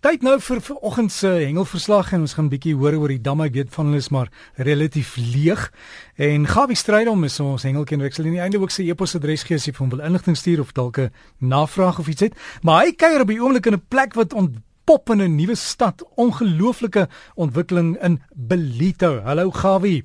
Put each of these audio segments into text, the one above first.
Tyd nou vir vanoggend se hengelverslag en ons gaan 'n bietjie hoor oor die dam. Ek weet van hulle is maar relatief leeg. En Gawie Strydom is ons hengelkenner. Ek sal in die einde ook sy e-posadres gee as jy hom wil inligting stuur of dalk 'n navraag of iets het. Maar hy kuier op die oomblik in 'n plek wat ontpop in 'n nuwe stad. Ongelooflike ontwikkeling in Belito. Hallo Gawie.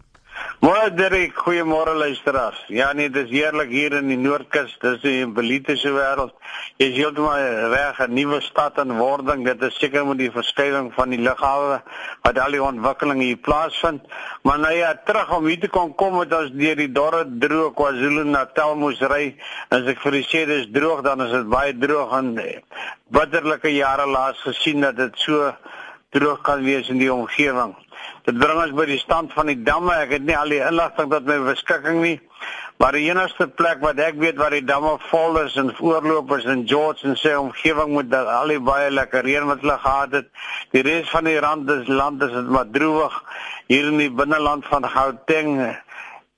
Môre Derek, goeiemôre luisteraars. Ja nee, dis heerlik hier in die Noordkus. Dis 'n belitese wêreld. Jy is heeltemal reg, 'n nuwe stad in wording. Dit is seker met die verskuiwing van die lughawe wat al die ontwikkeling hier plaasvind. Maar nou ja, terug om hier te kon kom met ons deur die dorre droë KwaZulu-Natal moes ry. As ek vir u sê dis droog, dan is dit baie droog en bitterlike jare laas gesien dat dit so droog kan wees in die omgewing. Dit bring ons by die stand van die damme. Ek het nie al die inligting tot my beskikking nie. Maar die enigste plek wat ek weet waar die damme vol is en voorloop is in George en sy omgewing met al die baie lekker reën wat hulle gehad het. Die res van die rand is land is dit maar droog. Hier in die binneland van Gauteng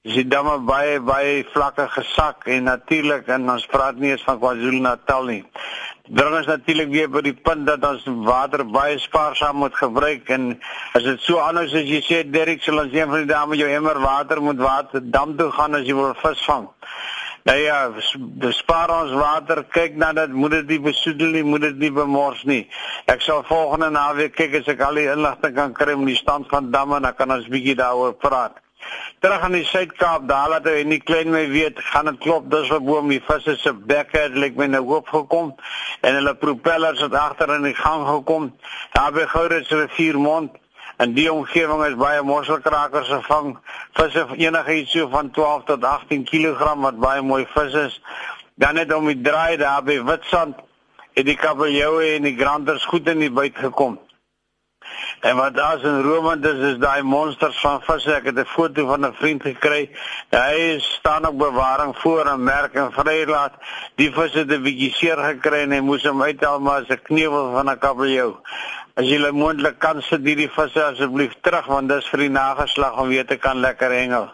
is die damme baie baie vlakke gesak en natuurlik en ons praat nie eens van KwaZulu-Natal nie bring ons natuurlik weer by die punt dat ons water baie spaarsaam moet gebruik en as dit so anders as jy sê Derek sal ons een van die dae met jou emmer water moet water dam toe gaan as jy wil visvang. Nou ja, bespaar ons water, kyk na dit, moet dit nie besoedel nie, moet dit nie bemors nie. Ek sal volgende naweek kyk as ek al die inligting kan kry om die stand van damme en dan kan ons bietjie daaroor praat. Terug aan die Suid-Kaap, daar laat hy nie klein my weet, gaan dit klop, dis wat boom die visse se bekke het lyk my nou oop gekom en hulle propellers het agter in die gang gekom. Daar by Gourits rivier mond en die omgewing is baie mosselkrakers gevang. Visse enige iets so van 12 tot 18 kg wat baie mooi vis is. Dan net om die draai daar by Witstrand het die kabeljou en die granders goed in die byt gekom. En wat daar's in Rome dis is daai monsters van visse. Ek het 'n foto van 'n vriend gekry. Hy staan op bewaring voor 'n merk en vrylaat. Die visse het 'n bietjie seer gekry en hy moes hom uithaal maar as 'n kneuwel van 'n kabeljou. As jy moontlik kan sit hierdie visse asseblief terug want dis vir die nageslag om weer te kan lekker hengel.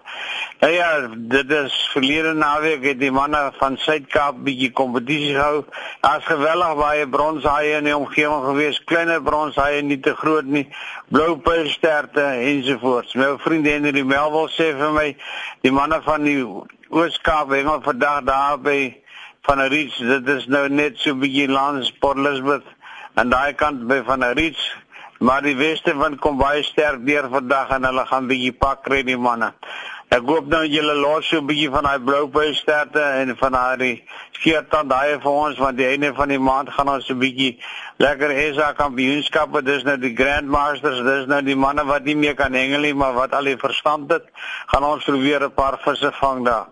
Ja ja, dit is verlede naweek het die manne van Suid-Kaap bietjie kompetisie gehou. Daar's geweldig baie bronshaie in die omgewing gewees, kleiner bronshaie nie te groot nie, blou pylsterte ensovoorts. My vriend Henry Melville sê vir my die manne van die Oos-Kaap hengel vandag daar by van 'n reach, dit is nou net so bietjie langs Port Elizabeth aan daai kant by van 'n reeds maar die weste wind kom baie sterk deur vandag en hulle gaan bietjie pak kry die manne. Ek hoop nou julle los so 'n bietjie van daai bloupuis sterte en van daai skeertand daai vir ons want die einde van die maand gaan ons 'n bietjie lekker SA kampioenskappe dis nou die grandmasters dis nou die manne wat nie meer kan hengel nie maar wat al die verstand het gaan ons probeer 'n paar visse vang daar.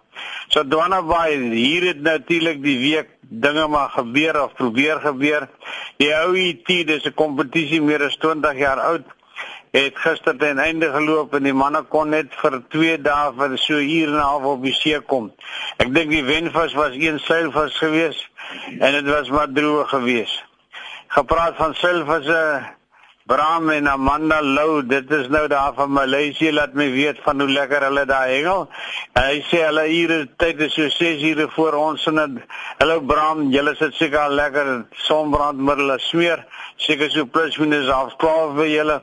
So Dwana Bay hier het natuurlik die week dinge maar gebeur of probeer gebeur. Die ou IT dis 'n kompetisie meer as 20 jaar oud het gister ten einde geloop en die manne kon net vir 2 dae vir so uur en 'n half op die see kom. Ek dink die wenvis was een seilvis geweest en dit was maar droog geweest. Gepraat van seilvisse Bram en Amanda Lou, dit is nou daar van Maleisië laat my weet van hoe lekker hulle daar hengel. En hy sê hulle ure tyd is so 6 ure voor ons en dit Hallo Bram, julle sit seker lekker sonbrandmiddels smeer. Seker so plus minus half 12 vir julle.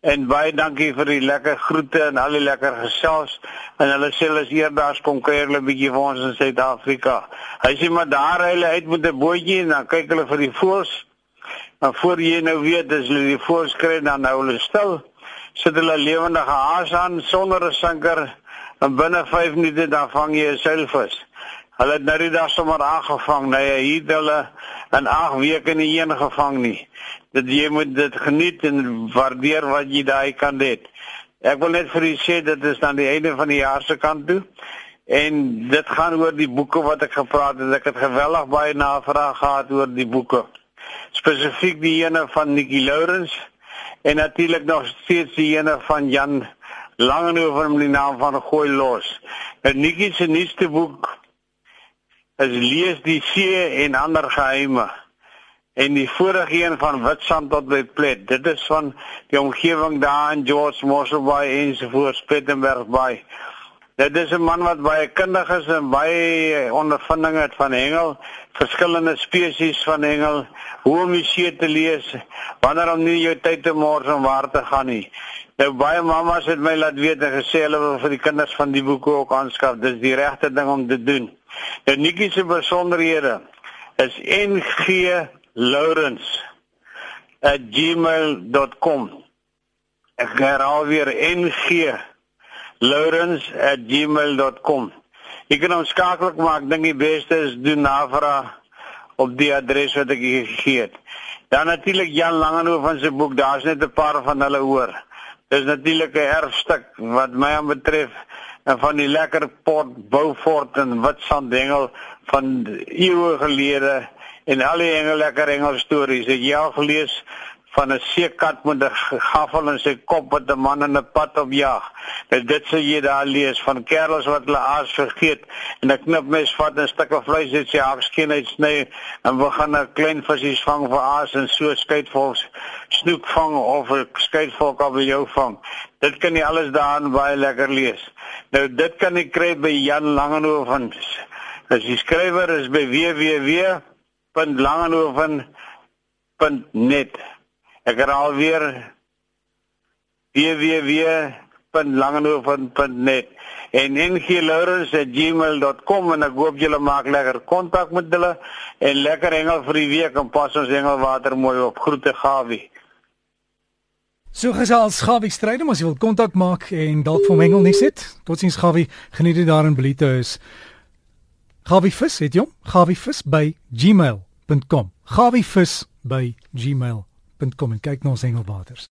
En baie dankie vir die lekker groete en al die lekker gesels. En hulle sê hulle is eerdags kom kuier hulle bietjie vir ons in Suid-Afrika. Hy sê maar daar hy uit met 'n bootjie en dan kyk hulle vir die voëls. Maar voor jy nou weet as hulle die voorskry dan nou hulle stil, sit hulle lewendige haas aan sonder 'n sinker en binne 5 minute dan vang jy 'n seilvis. Hulle het nou die dag sommer aangevang, nee, nou hier het hulle in 8 weke nie een gevang nie. Dit jy moet dit geniet en waardeer wat jy daai kan hê. Ek wil net vir u sê dit is dan die einde van die jaar se kant toe. En dit gaan oor die boeke wat ek gepraat het. Ek het geweldig baie navraag gehad oor die boeke spesifiek die ene van Nikki Lourens en natuurlik nog steeds die ene van Jan Langehoven met die naam van Gooi los. En Nikki se nuutste boek is Lees die see en ander geheime. En die vorige een van Witstrand tot by Plet. Dit is van die omgewing daar in George Mossel Bay en so voor Spittenberg Bay. Dit is 'n man wat baie kundig is en baie ondervinding het van hengel, verskillende spesies van hengel, hoe om die see te lees, wanneer om nie jou tyd te mors om waar te gaan nie. Nou baie mammas het my laat weet en gesê hulle wil vir die kinders van die boeke ook aanskaf. Dis die regte ding om te doen. Nou Nikki se besonderhede is nglaurens@gmail.com. Ek herhaal weer nglaurens@gmail.com. Jy kan ons skakel maak. Dink die beste is doen navraag op die adres wat ek gegee het. Dan natuurlik Jan Langehoven se boek, daar's net 'n paar van hulle hoor. Dis natuurlik 'n erfstuk wat my aan betref en van die lekker port Beaufort en Witsanddengel van eeue gelede en al die engel lekker engel stories. Ek al gelees van 'n seekat met 'n gaffel in sy kop wat 'n man in 'n pad op jag. Nou dit sê jy daar lees van kerels wat hulle aas vergeet en 'n knipmes vat 'n stukkie vleis uit sy hakskeen uit sny en begin 'n klein visies vang vir aas en so skeitvol snoek vang of 'n skeitvol kan by jou vang. Dit kan jy alles daarin baie lekker lees. Nou dit kan jy kry by Jan Langehoven. As die skrywer is by www.langehoven.net Ek herhaal weer www.langenhoven.net en nglaurens@gmail.com en ek hoop julle maak lekker kontak met hulle en lekker hengel vir die week en pas ons hengelwater mooi op. Groete Gawie. So gesels Gawie Strydom as jy wil kontak maak en dalk vir hengel nie sit. Totsiens Gawie, geniet dit daar in Belito is. Gawie vis, het jy hom? gawievis@gmail.com. gawievis@gmail.com www.hengelwaters.com en kyk na ons hengelwaters.